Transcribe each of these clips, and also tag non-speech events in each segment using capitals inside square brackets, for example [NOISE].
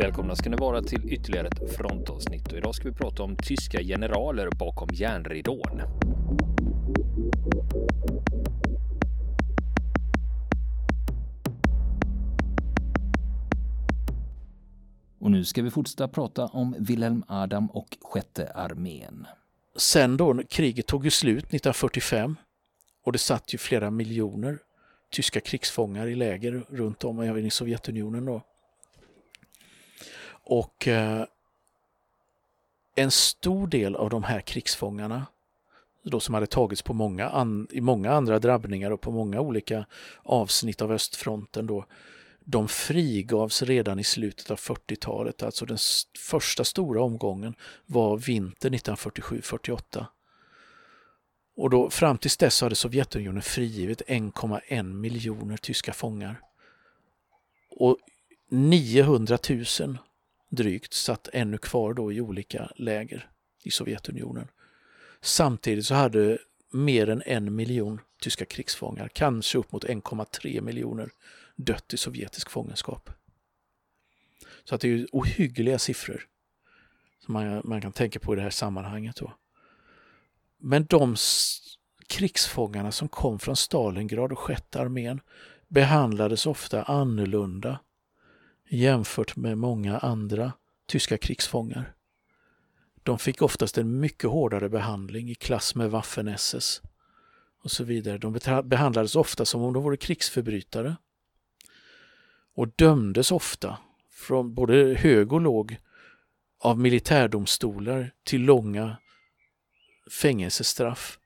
Välkomna ska ni vara till ytterligare ett frontavsnitt och idag ska vi prata om tyska generaler bakom järnridån. Och nu ska vi fortsätta prata om Wilhelm Adam och sjätte armén. Sen då, kriget tog ju slut 1945 och det satt ju flera miljoner tyska krigsfångar i läger runt om även i Sovjetunionen. Då. Och eh, en stor del av de här krigsfångarna då som hade tagits på många an, i många andra drabbningar och på många olika avsnitt av östfronten då, de frigavs redan i slutet av 40-talet. Alltså den första stora omgången var vintern 1947-48. Och då, fram tills dess hade Sovjetunionen frigivit 1,1 miljoner tyska fångar. Och 900 000 drygt satt ännu kvar då i olika läger i Sovjetunionen. Samtidigt så hade mer än en miljon tyska krigsfångar, kanske upp mot 1,3 miljoner, dött i sovjetisk fångenskap. Så att det är ohyggliga siffror som man, man kan tänka på i det här sammanhanget. Då. Men de krigsfångarna som kom från Stalingrad och sjätte armén behandlades ofta annorlunda jämfört med många andra tyska krigsfångar. De fick oftast en mycket hårdare behandling i klass med Waffen-SS och så vidare. De behandlades ofta som om de vore krigsförbrytare och dömdes ofta från både hög och låg av militärdomstolar till långa fängelsestraff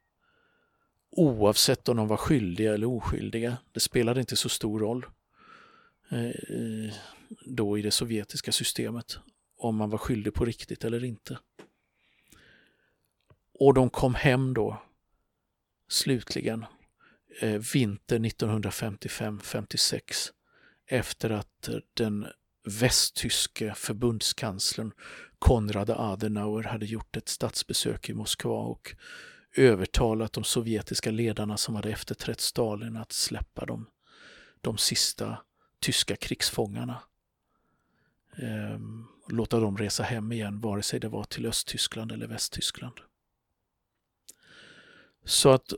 oavsett om de var skyldiga eller oskyldiga. Det spelade inte så stor roll eh, eh, då i det sovjetiska systemet om man var skyldig på riktigt eller inte. Och de kom hem då slutligen eh, vinter 1955-56 efter att eh, den västtyske förbundskanslern Konrad Adenauer hade gjort ett statsbesök i Moskva och övertalat de sovjetiska ledarna som hade efterträtt Stalin att släppa dem, de sista tyska krigsfångarna. Ehm, låta dem resa hem igen, vare sig det var till Östtyskland eller Västtyskland. Så att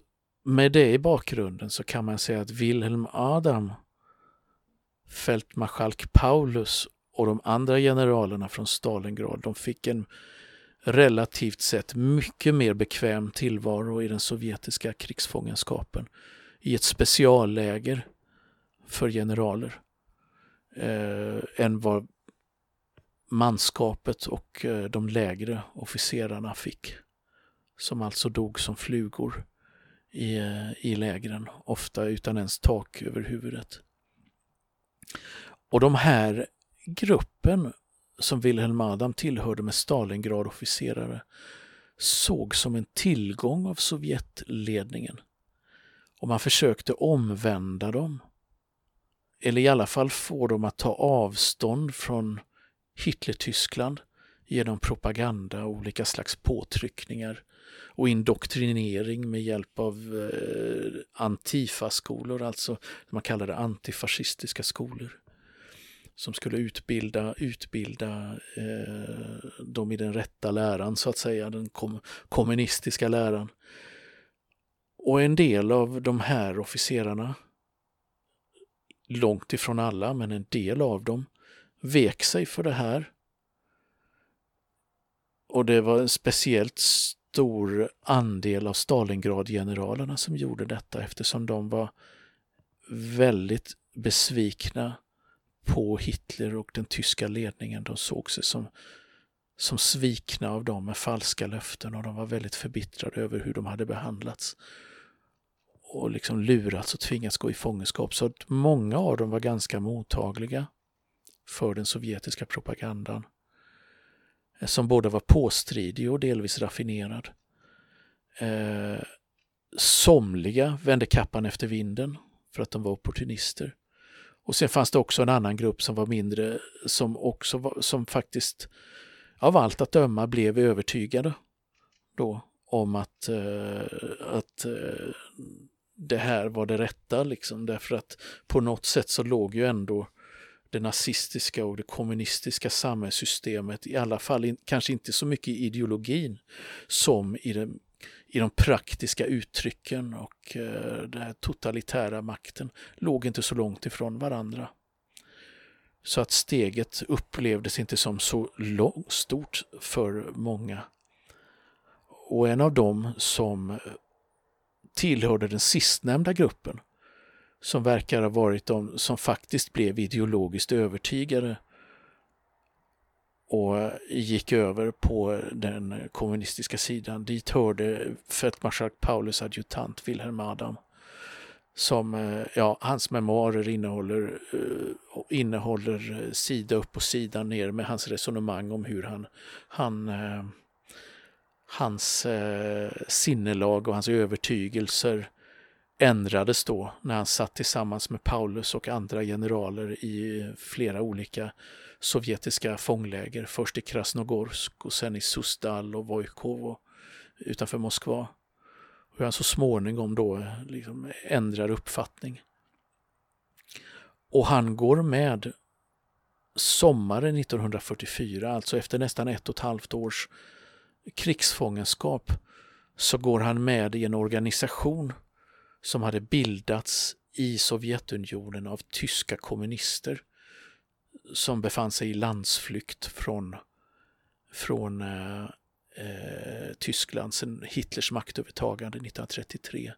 med det i bakgrunden så kan man säga att Wilhelm Adam, fältmarskalk Paulus och de andra generalerna från Stalingrad, de fick en relativt sett mycket mer bekväm tillvaro i den sovjetiska krigsfångenskapen i ett specialläger för generaler eh, än vad manskapet och eh, de lägre officerarna fick. Som alltså dog som flugor i, eh, i lägren, ofta utan ens tak över huvudet. Och de här gruppen som Wilhelm Adam tillhörde med Stalingrad-officerare såg som en tillgång av Sovjetledningen. Och man försökte omvända dem. Eller i alla fall få dem att ta avstånd från Hitler-Tyskland genom propaganda och olika slags påtryckningar och indoktrinering med hjälp av eh, antifa-skolor, alltså man kallar det antifascistiska skolor som skulle utbilda, utbilda eh, dem i den rätta läran, så att säga, den kom, kommunistiska läran. Och en del av de här officerarna, långt ifrån alla, men en del av dem, vek sig för det här. Och det var en speciellt stor andel av Stalingrad-generalerna som gjorde detta eftersom de var väldigt besvikna på Hitler och den tyska ledningen. De såg sig som, som svikna av dem med falska löften och de var väldigt förbittrade över hur de hade behandlats och liksom lurats och tvingats gå i fångenskap. Så att många av dem var ganska mottagliga för den sovjetiska propagandan eh, som både var påstridig och delvis raffinerad. Eh, somliga vände kappan efter vinden för att de var opportunister. Och sen fanns det också en annan grupp som var mindre som också var, som faktiskt av allt att döma blev övertygade då om att, eh, att eh, det här var det rätta liksom därför att på något sätt så låg ju ändå det nazistiska och det kommunistiska samhällssystemet, i alla fall in, kanske inte så mycket i ideologin som i, den, i de praktiska uttrycken och eh, den totalitära makten låg inte så långt ifrån varandra. Så att steget upplevdes inte som så lång, stort för många. Och en av dem som tillhörde den sistnämnda gruppen som verkar ha varit de som faktiskt blev ideologiskt övertygade och gick över på den kommunistiska sidan. Dit hörde fältmarskalk Paulus adjutant Wilhelm Adam. Som, eh, ja, hans memoarer innehåller, eh, innehåller sida upp och sida ner med hans resonemang om hur han, han eh, hans sinnelag och hans övertygelser ändrades då när han satt tillsammans med Paulus och andra generaler i flera olika sovjetiska fångläger. Först i Krasnogorsk och sen i Sustal och Vojkovo utanför Moskva. Hur han så småningom då liksom ändrar uppfattning. Och han går med sommaren 1944, alltså efter nästan ett och ett halvt års krigsfångenskap, så går han med i en organisation som hade bildats i Sovjetunionen av tyska kommunister som befann sig i landsflykt från, från eh, eh, Tyskland sedan Hitlers maktövertagande 1933.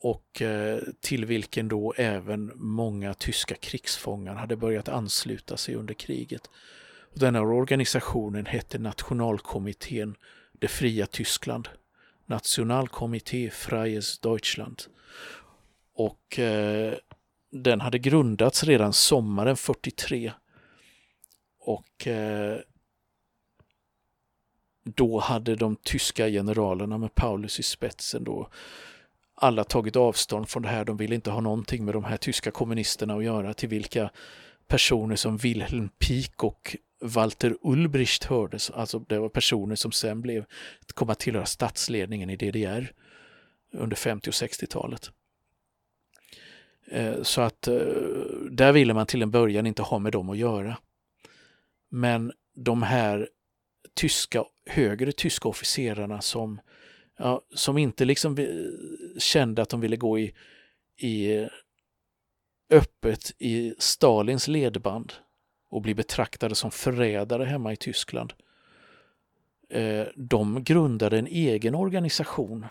Och eh, till vilken då även många tyska krigsfångar hade börjat ansluta sig under kriget. Och här organisationen hette Nationalkommittén Det fria Tyskland Nationalkommitté Freies Deutschland. Och eh, den hade grundats redan sommaren 43. Och eh, då hade de tyska generalerna med Paulus i spetsen då alla tagit avstånd från det här. De ville inte ha någonting med de här tyska kommunisterna att göra till vilka personer som Wilhelm Pieck och Walter Ulbricht hördes, alltså det var personer som sen blev, kom att tillhöra statsledningen i DDR under 50 och 60-talet. Eh, så att eh, där ville man till en början inte ha med dem att göra. Men de här tyska, högre tyska officerarna som, ja, som inte liksom eh, kände att de ville gå i, i öppet i Stalins ledband och bli betraktade som förrädare hemma i Tyskland. Eh, de grundade en egen organisation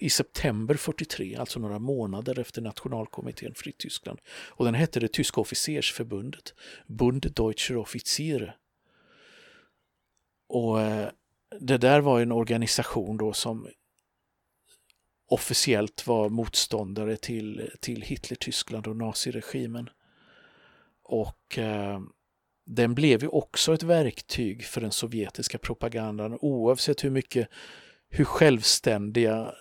i september 43, alltså några månader efter nationalkommittén Fritt Tyskland. Och den hette det tyska officersförbundet, Bund Deutscher Offiziere. Och eh, det där var en organisation då som officiellt var motståndare till, till Hitler-Tyskland och naziregimen. Och eh, den blev ju också ett verktyg för den sovjetiska propagandan oavsett hur mycket, hur självständiga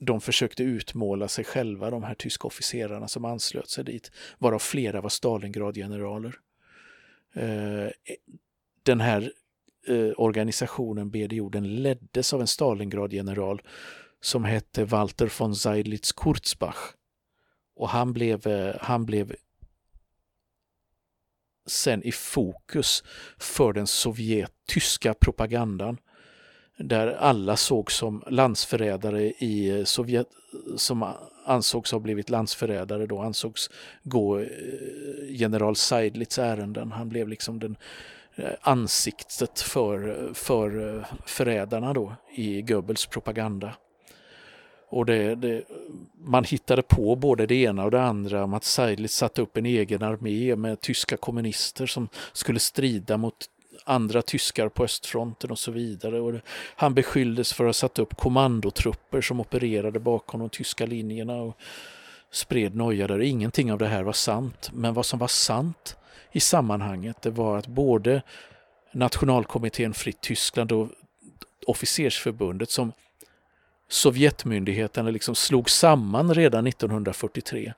de försökte utmåla sig själva, de här tyska officerarna som anslöt sig dit, varav flera var Stalingradgeneraler. Eh, e, den här eh, organisationen BDO, den leddes av en Stalingradgeneral som hette Walter von Seidlitz-Kurzbach. Och han blev, eh, han blev sen i fokus för den sovjet-tyska propagandan. Där alla såg som landsförrädare i eh, Sovjet, som ansågs ha blivit landsförrädare då ansågs gå eh, general Seidlitz ärenden. Han blev liksom den eh, ansiktet för, för förrädarna då i Goebbels propaganda. Och det, det, man hittade på både det ena och det andra Mats Seidlitz satte upp en egen armé med tyska kommunister som skulle strida mot andra tyskar på östfronten och så vidare. Och det, han beskylldes för att ha satt upp kommandotrupper som opererade bakom de tyska linjerna och spred noja där. Ingenting av det här var sant, men vad som var sant i sammanhanget det var att både Nationalkommittén Fritt Tyskland och officersförbundet som Sovjetmyndigheterna liksom slog samman redan 1943.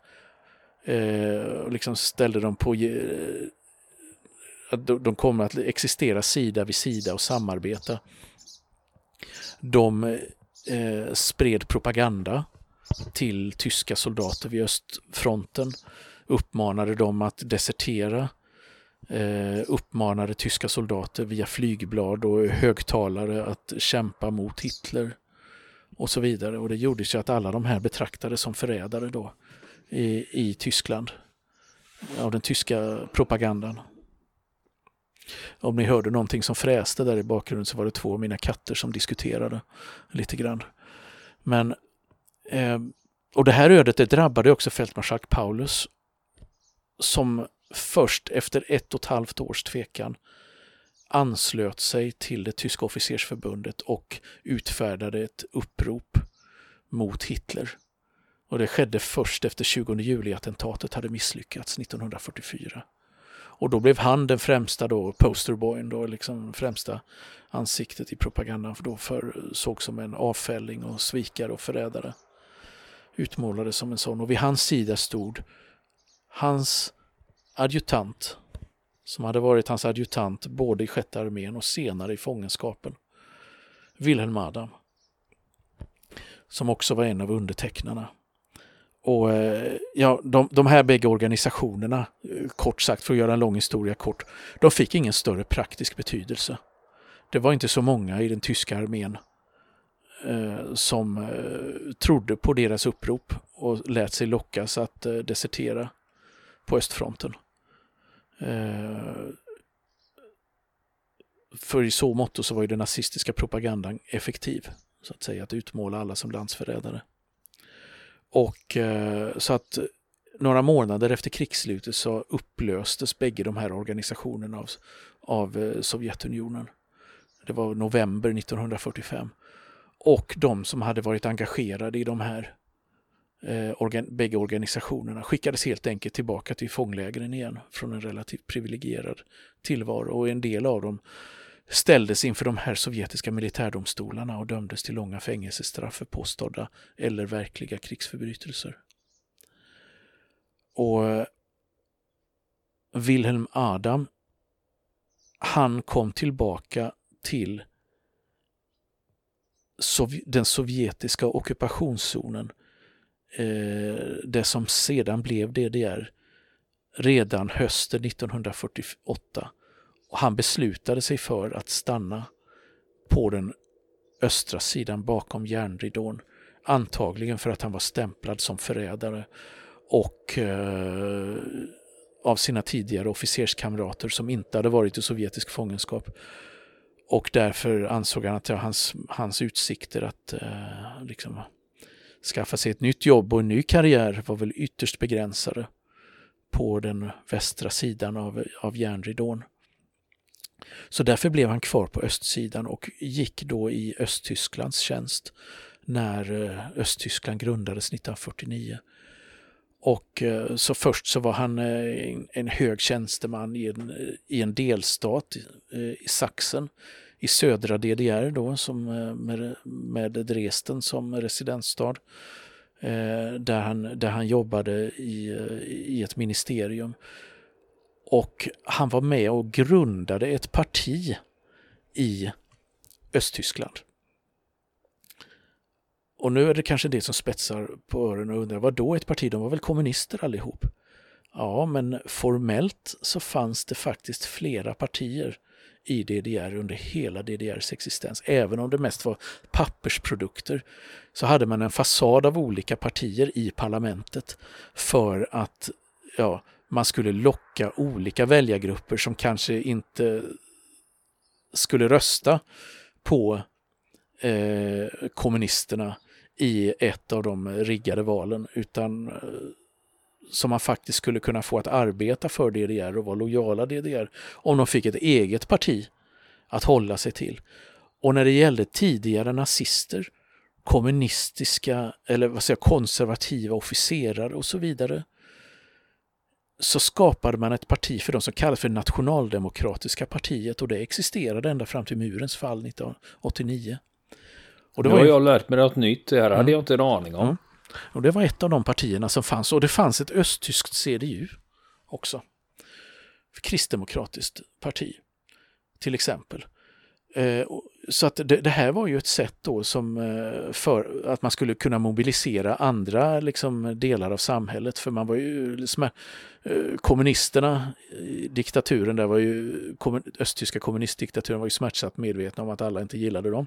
Eh, och liksom ställde dem på eh, att de kommer att existera sida vid sida och samarbeta. De eh, spred propaganda till tyska soldater vid östfronten uppmanade dem att desertera, eh, uppmanade tyska soldater via flygblad och högtalare att kämpa mot Hitler och så vidare. Och det gjorde så att alla de här betraktades som förrädare då i, i Tyskland av den tyska propagandan. Om ni hörde någonting som fräste där i bakgrunden så var det två av mina katter som diskuterade lite grann. Men, eh, och det här ödet det drabbade också fältmarskalk Paulus som först efter ett och ett halvt års tvekan anslöt sig till det tyska officersförbundet och utfärdade ett upprop mot Hitler. Och det skedde först efter 20 juli-attentatet hade misslyckats 1944. Och då blev han den främsta då, posterboyen, då, liksom främsta ansiktet i propagandan, för då för, såg som en avfälling och svikare och förrädare. Utmålades som en sån och vid hans sida stod hans adjutant, som hade varit hans adjutant både i sjätte armén och senare i fångenskapen, Wilhelm Adam, som också var en av undertecknarna. Och eh, ja, de, de här bägge organisationerna, eh, kort sagt för att göra en lång historia kort, de fick ingen större praktisk betydelse. Det var inte så många i den tyska armén eh, som eh, trodde på deras upprop och lät sig lockas att eh, desertera på östfronten. Eh, för i så mått så var ju den nazistiska propagandan effektiv, så att säga, att utmåla alla som landsförrädare. Och eh, så att några månader efter krigsslutet så upplöstes bägge de här organisationerna av, av eh, Sovjetunionen. Det var november 1945. Och de som hade varit engagerade i de här eh, organ, bägge organisationerna skickades helt enkelt tillbaka till fånglägren igen från en relativt privilegierad tillvaro och en del av dem ställdes inför de här sovjetiska militärdomstolarna och dömdes till långa fängelsestraff för påstådda eller verkliga krigsförbrytelser. Och eh, Wilhelm Adam, han kom tillbaka till den sovjetiska ockupationszonen, Eh, det som sedan blev DDR, redan hösten 1948 och han beslutade sig för att stanna på den östra sidan bakom järnridån. Antagligen för att han var stämplad som förrädare och eh, av sina tidigare officerskamrater som inte hade varit i sovjetisk fångenskap. Och därför ansåg han att ja, hans, hans utsikter att eh, liksom, skaffa sig ett nytt jobb och en ny karriär var väl ytterst begränsade på den västra sidan av, av järnridån. Så därför blev han kvar på östsidan och gick då i Östtysklands tjänst när eh, Östtyskland grundades 1949. Och eh, så först så var han eh, en hög tjänsteman i en, i en delstat i Sachsen i södra DDR då som eh, med, med Dresden som residensstad. Eh, där han, där han jobbade i, eh, i ett ministerium. Och han var med och grundade ett parti i Östtyskland. Och nu är det kanske det som spetsar på öronen och undrar, vad då ett parti? De var väl kommunister allihop? Ja, men formellt så fanns det faktiskt flera partier i DDR under hela DDRs existens. Även om det mest var pappersprodukter så hade man en fasad av olika partier i parlamentet för att ja, man skulle locka olika väljargrupper som kanske inte skulle rösta på eh, kommunisterna i ett av de riggade valen utan eh, som man faktiskt skulle kunna få att arbeta för DDR och vara lojala DDR om de fick ett eget parti att hålla sig till. Och när det gällde tidigare nazister, kommunistiska eller vad säger, konservativa officerare och så vidare så skapade man ett parti för de som kallas för Nationaldemokratiska partiet och det existerade ända fram till murens fall 1989. Och det nu har jag lärt mig något nytt, det här mm. hade jag inte en aning om. Mm. Och det var ett av de partierna som fanns och det fanns ett östtyskt CDU också. Kristdemokratiskt parti till exempel. Eh, så att det, här var ju ett sätt då som eh, för att man skulle kunna mobilisera andra liksom, delar av samhället för man var ju liksom, eh, kommunisterna diktaturen där var ju östtyska kommunistdiktaturen var ju smärtsamt medvetna om att alla inte gillade dem.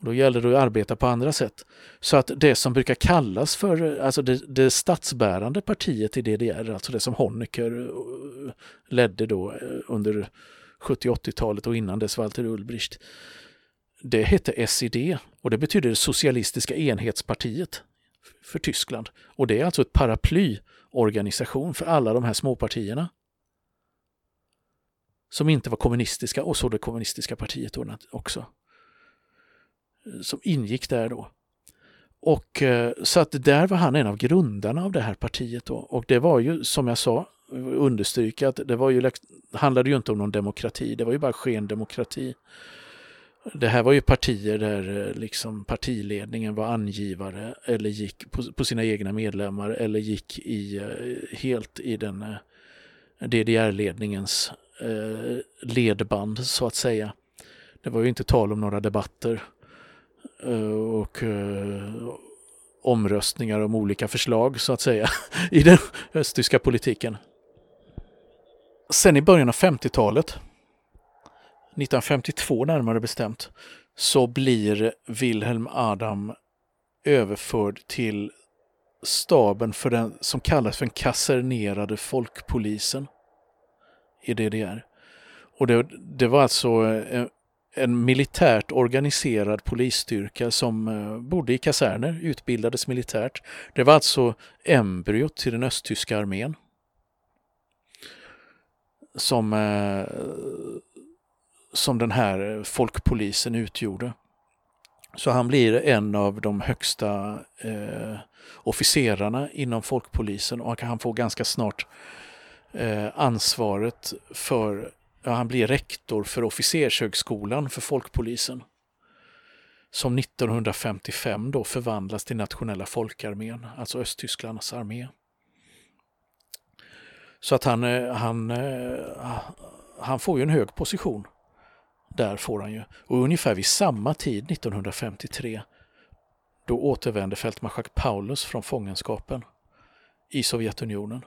Då gäller det att arbeta på andra sätt. Så att det som brukar kallas för alltså det, det statsbärande partiet i DDR, alltså det som Honecker eh, ledde då eh, under 70-80-talet och innan dess Walter Ulbricht. Det hette SED och det betyder Socialistiska enhetspartiet för Tyskland. Och det är alltså ett paraplyorganisation för alla de här småpartierna. Som inte var kommunistiska och så det kommunistiska partiet också som ingick där då. Och eh, så att där var han en av grundarna av det här partiet då. Och det var ju som jag sa, understryka att det var ju, handlade ju inte om någon demokrati, det var ju bara skendemokrati. Det här var ju partier där eh, liksom partiledningen var angivare eller gick på, på sina egna medlemmar eller gick i, eh, helt i den DDR-ledningens ledband så att säga. Det var ju inte tal om några debatter. Eh, och eh, omröstningar om olika förslag så att säga [LAUGHS] i den östtyska politiken. Sen i början av 50-talet, 1952 närmare bestämt, så blir Wilhelm Adam överförd till staben för den som kallas för den kasernerade folkpolisen i DDR. Och det, det var alltså en militärt organiserad polisstyrka som eh, bodde i kaserner, utbildades militärt. Det var alltså embryot till den östtyska armén. Som, eh, som den här folkpolisen utgjorde. Så han blir en av de högsta eh, officerarna inom folkpolisen och han får ganska snart eh, ansvaret för Ja, han blir rektor för officershögskolan för folkpolisen. Som 1955 då förvandlas till nationella folkarmén, alltså Östtysklands armé. Så att han, eh, han, eh, han får ju en hög position. Där får han ju. Och ungefär vid samma tid, 1953, då återvände fältmarskalk Paulus från fångenskapen i Sovjetunionen.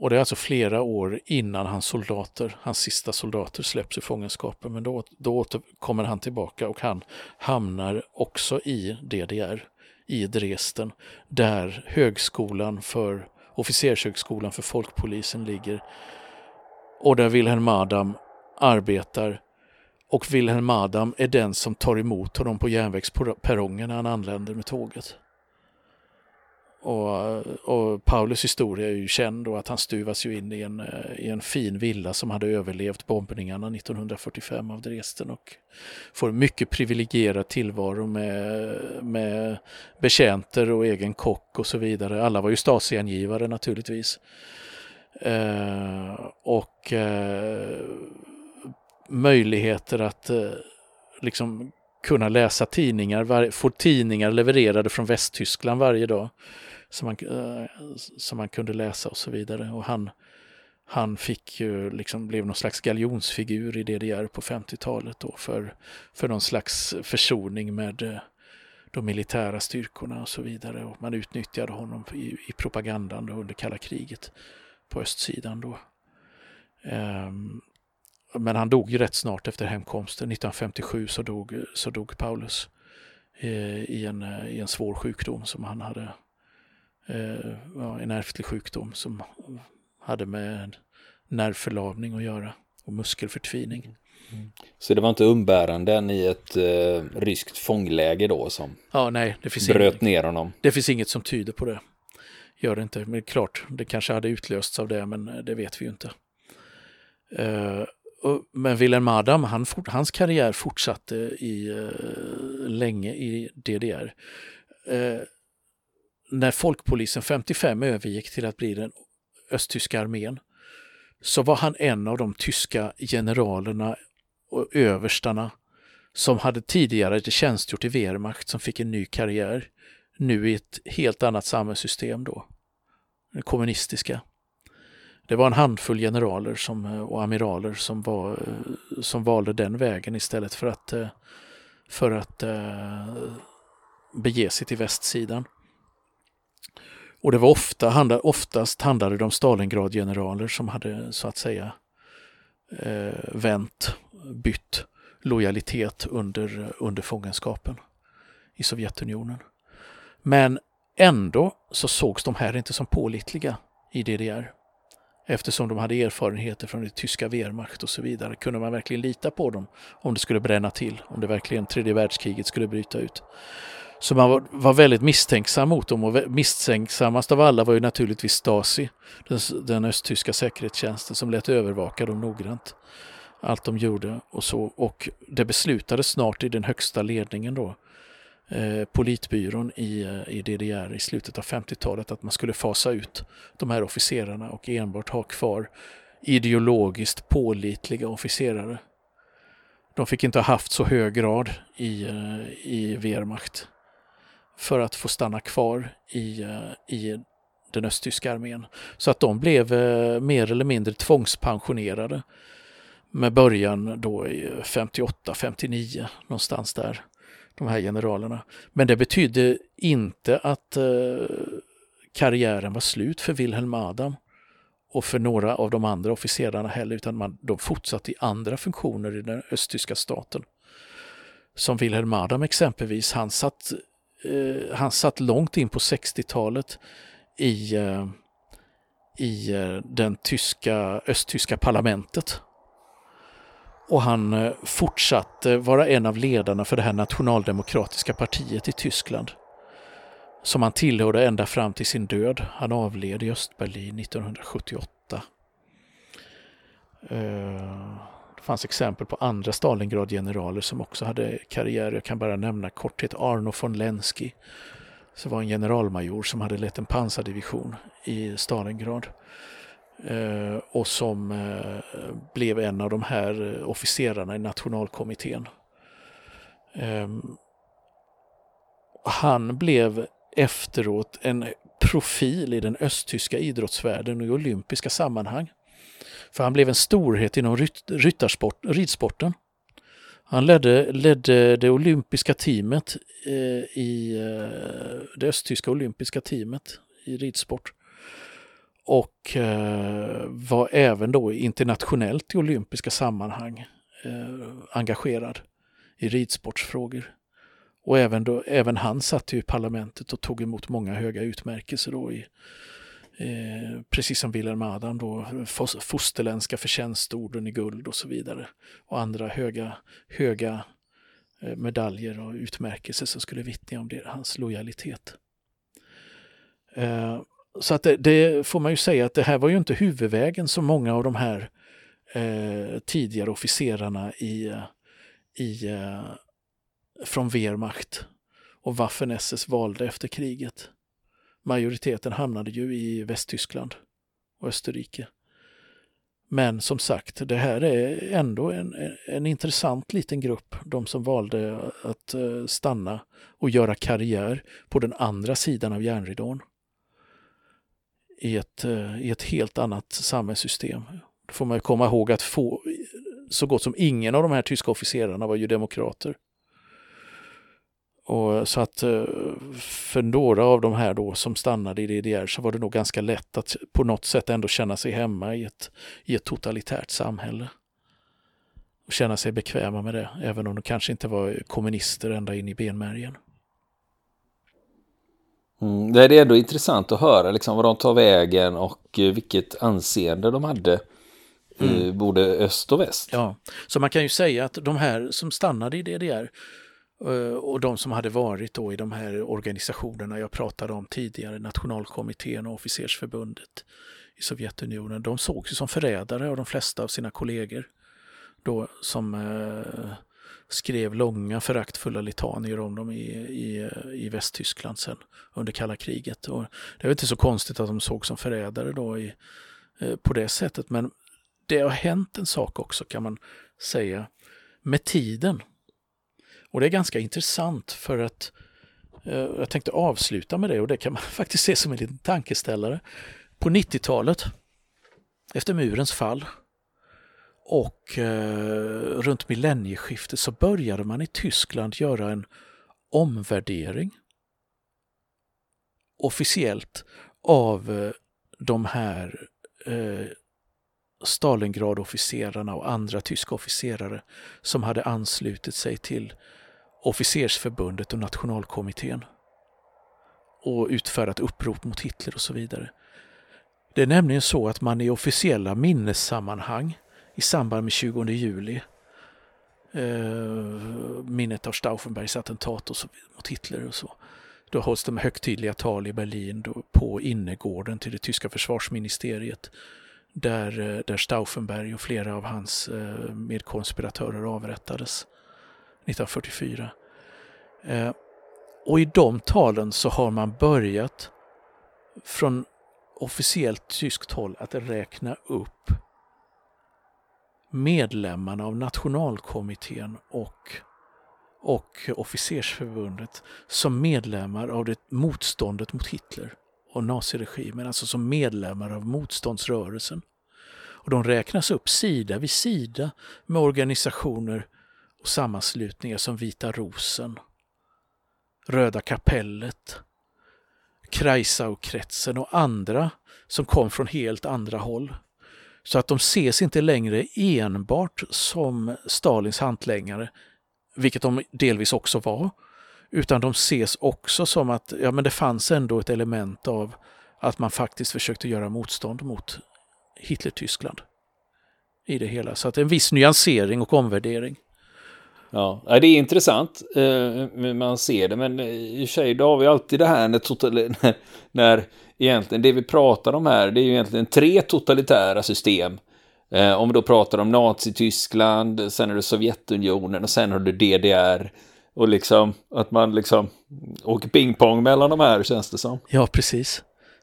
Och det är alltså flera år innan hans soldater, hans sista soldater släpps ur fångenskapen. Men då, då kommer han tillbaka och han hamnar också i DDR, i Dresden, där högskolan för officershögskolan för folkpolisen ligger. Och där Wilhelm Adam arbetar. Och Wilhelm Adam är den som tar emot honom på järnvägsperrongen när han anländer med tåget. Och, och, Paulus historia är ju känd och att han stuvas ju in i en, eh, i en fin villa som hade överlevt bombningarna 1945 av Dresden och får en mycket privilegierad tillvaro med, med betjänter och egen kock och så vidare. Alla var ju stasiangivare naturligtvis. Eh, och eh, möjligheter att eh, liksom kunna läsa tidningar, var, få tidningar levererade från Västtyskland varje dag som man, eh, som man kunde läsa och så vidare. Och han, han fick ju liksom, blev någon slags galjonsfigur i DDR på 50-talet då för, för någon slags försoning med eh, de militära styrkorna och så vidare. Och man utnyttjade honom i, i propagandan då under kalla kriget på östsidan då. Um, men han dog ju rätt snart efter hemkomsten. 1957 så dog, så dog Paulus eh, i, en, eh, i en svår sjukdom som han hade en ärftlig sjukdom som hade med nervförlamning att göra och muskelförtvining. Mm. Så det var inte umbäranden i ett eh, ryskt fångläge då som ja, nej, det finns bröt inget, ner honom? Det finns inget som tyder på det. Gör det inte. Men klart, det kanske hade utlösts av det, men det vet vi ju inte. Uh, men Wilhelm Adam, han, hans karriär fortsatte i, uh, länge i DDR. Uh, när folkpolisen 55 övergick till att bli den östtyska armén så var han en av de tyska generalerna och överstarna som hade tidigare tjänstgjort i Wehrmacht som fick en ny karriär. Nu i ett helt annat samhällssystem då. Det kommunistiska. Det var en handfull generaler som, och amiraler som, var, som valde den vägen istället för att, för att eh, bege sig till västsidan. Och det var ofta, oftast handlade det om Stalingrad-generaler som hade så att säga eh, vänt, bytt lojalitet under, under fångenskapen i Sovjetunionen. Men ändå så sågs de här inte som pålitliga i DDR. Eftersom de hade erfarenheter från det tyska Wehrmacht och så vidare kunde man verkligen lita på dem om det skulle bränna till, om det verkligen tredje världskriget skulle bryta ut. Så man var, var, väldigt misstänksam mot dem och misstänksammast av alla var ju naturligtvis Stasi, den, den östtyska säkerhetstjänsten som lät övervaka dem noggrant. Allt de gjorde och så. Och det beslutades snart i den högsta ledningen då, eh, politbyrån i, eh, i DDR i slutet av 50-talet att man skulle fasa ut de här officerarna och enbart ha kvar ideologiskt pålitliga officerare. De fick inte ha haft så hög grad i, eh, i Wehrmacht för att få stanna kvar i, eh, i den östtyska armén. Så att de blev eh, mer eller mindre tvångspensionerade med början då i eh, 58, 59 någonstans där, de här generalerna. Men det betydde inte att karriären var slut för Wilhelm Adam och för några av de andra officerarna heller, utan man, de fortsatte i andra funktioner i den östtyska staten. Som Wilhelm Adam exempelvis, han satt eh, han satt långt in på 60-talet i, eh, i eh, den tyska, östtyska parlamentet. Och han eh, fortsatte vara en av ledarna för det här nationaldemokratiska partiet i Tyskland. Som han tillhörde ända fram till sin död. Han avled i Östberlin 1978. Det fanns exempel på andra Stalingrad-generaler som också hade karriär. Jag kan bara nämna korthet Arno von Lenski. Som var en generalmajor som hade lett en pansardivision i Stalingrad. Eh, och som eh, blev en av de här eh, officerarna i nationalkommittén. Ehm, han blev efteråt en profil i den östtyska idrottsvärlden och i olympiska sammanhang. För han blev en storhet inom ryttarsport, ridsporten. Han ledde, ledde det olympiska teamet eh, i eh, det östtyska olympiska teamet i ridsport. Och eh, var även då internationellt i olympiska sammanhang eh, engagerad i ridsportsfrågor. Och även, då, även han satt i parlamentet och tog emot många höga utmärkelser då i Eh, precis som Wilhelm Adam då, fosterländska förtjänstorden i guld och så vidare. Och andra höga, höga eh, medaljer och utmärkelser som skulle vittna om det, hans lojalitet. Eh, så att det, det, får man ju säga att det här var ju inte huvudvägen som många av de här eh, tidigare officerarna i, i, eh, från Wehrmacht och Waffen-SS valde efter kriget majoriteten hamnade ju i Västtyskland och Österrike. Men som sagt, det här är ändå en, en intressant liten grupp, de som valde att eh, stanna och göra karriär på den andra sidan av järnridån. I ett, eh, i ett helt annat samhällssystem. Då får man komma ihåg att få, så gott som ingen av de här tyska officerarna var ju demokrater. Och så att eh, för några av de här då som stannade i DDR så var det nog ganska lätt att på något sätt ändå känna sig hemma i ett, i ett totalitärt samhälle. Och känna sig bekväma med det, även om de kanske inte var kommunister ända in i benmärgen. Mm, det är ändå intressant att höra liksom, vad de tar vägen och eh, vilket anseende de hade. Mm. Både öst och väst. Ja, så man kan ju säga att de här som stannade i DDR Eh, Eh, och de som hade varit då i de här organisationerna jag pratade om tidigare, Nationalkommittén och Officersförbundet i Sovjetunionen, de sågs som förrädare av de flesta av sina kollegor. Då, som eh, skrev långa föraktfulla litanier om dem i, i, i Västtyskland sen under kalla kriget. Och det är inte så konstigt att de sågs som förrädare då i, eh, på det sättet, men det har hänt en sak också kan man säga med tiden och det är ganska intressant för att eh, jag tänkte avsluta med det och det kan man [LAUGHS] faktiskt se som en liten tankeställare. På 90-talet efter murens fall och eh, runt millennieskiftet så började man i Tyskland göra en omvärdering officiellt av eh, de här eh, Stalingrad-officerarna och andra tyska officerare som hade anslutit sig till officersförbundet och nationalkommittén och utfärdat upprop mot Hitler och så vidare. Det är nämligen så att man i officiella minnessammanhang i samband med 20 juli, eh, minnet av Stauffenbergs attentat och så, mot Hitler och så, då hålls de högtidliga tal i Berlin då, på innergården till det tyska försvarsministeriet där, eh, där Stauffenberg och flera av hans eh, medkonspiratörer avrättades 1944. Eh, och i de talen så har man börjat från officiellt tyskt håll att räkna upp medlemmarna av nationalkommittén och, och officersförbundet som medlemmar av det motståndet mot Hitler och naziregimen, alltså som medlemmar av motståndsrörelsen. Och de räknas upp sida vid sida med organisationer och sammanslutningar som Vita rosen, Röda kapellet, Kreisau-kretsen och andra som kom från helt andra håll. Så att de ses inte längre enbart som Stalins hantlängare, vilket de delvis också var, utan de ses också som att ja, men det fanns ändå ett element av att man faktiskt försökte göra motstånd mot Hitler-Tyskland i det hela. Så att en viss nyansering och omvärdering. Ja, det är intressant. Eh, man ser det, men i och för sig, då har vi alltid det här när, [LAUGHS] när egentligen det vi pratar om här, det är ju egentligen tre totalitära system. Eh, om vi då pratar om Nazityskland, sen är det Sovjetunionen och sen har du DDR. Och liksom att man liksom åker pingpong mellan de här känns det som. Ja, precis.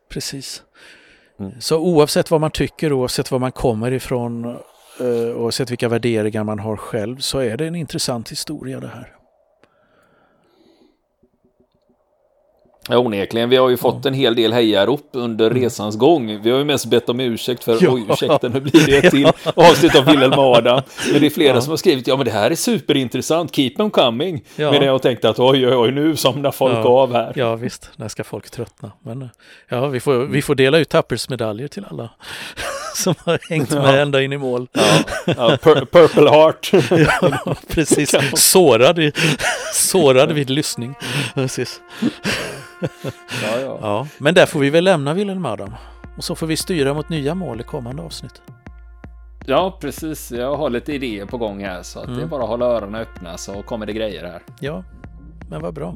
Precis. Mm. Så oavsett vad man tycker, oavsett var man kommer ifrån, eh, oavsett vilka värderingar man har själv, så är det en intressant historia det här. Ja, onekligen. Vi har ju fått en hel del hejarop under mm. resans gång. Vi har ju mest bett om ursäkt för, ja. oj, ursäkta, nu blir det ett till [LAUGHS] avsnitt av Wilhelm Adam. Men det är flera ja. som har skrivit, ja men det här är superintressant, keep them coming. Ja. Medan jag tänkte att oj, oj, oj, nu somnar folk ja. av här. Ja, visst, när ska folk tröttna? Men ja, vi får, vi får dela ut tappersmedaljer till alla som har hängt med ja. ända in i mål. Ja, ja pur purple heart. [LAUGHS] ja, precis. Sårad, sårad vid lyssning. Precis. ja, ja. ja, men där får vi väl lämna Wilhelm Adam. Och så får vi styra mot nya mål i kommande avsnitt. Ja, precis. Jag har lite idéer på gång här så att mm. det är mm. bara att hålla öronen öppna så kommer det grejer här. Ja, men vad bra.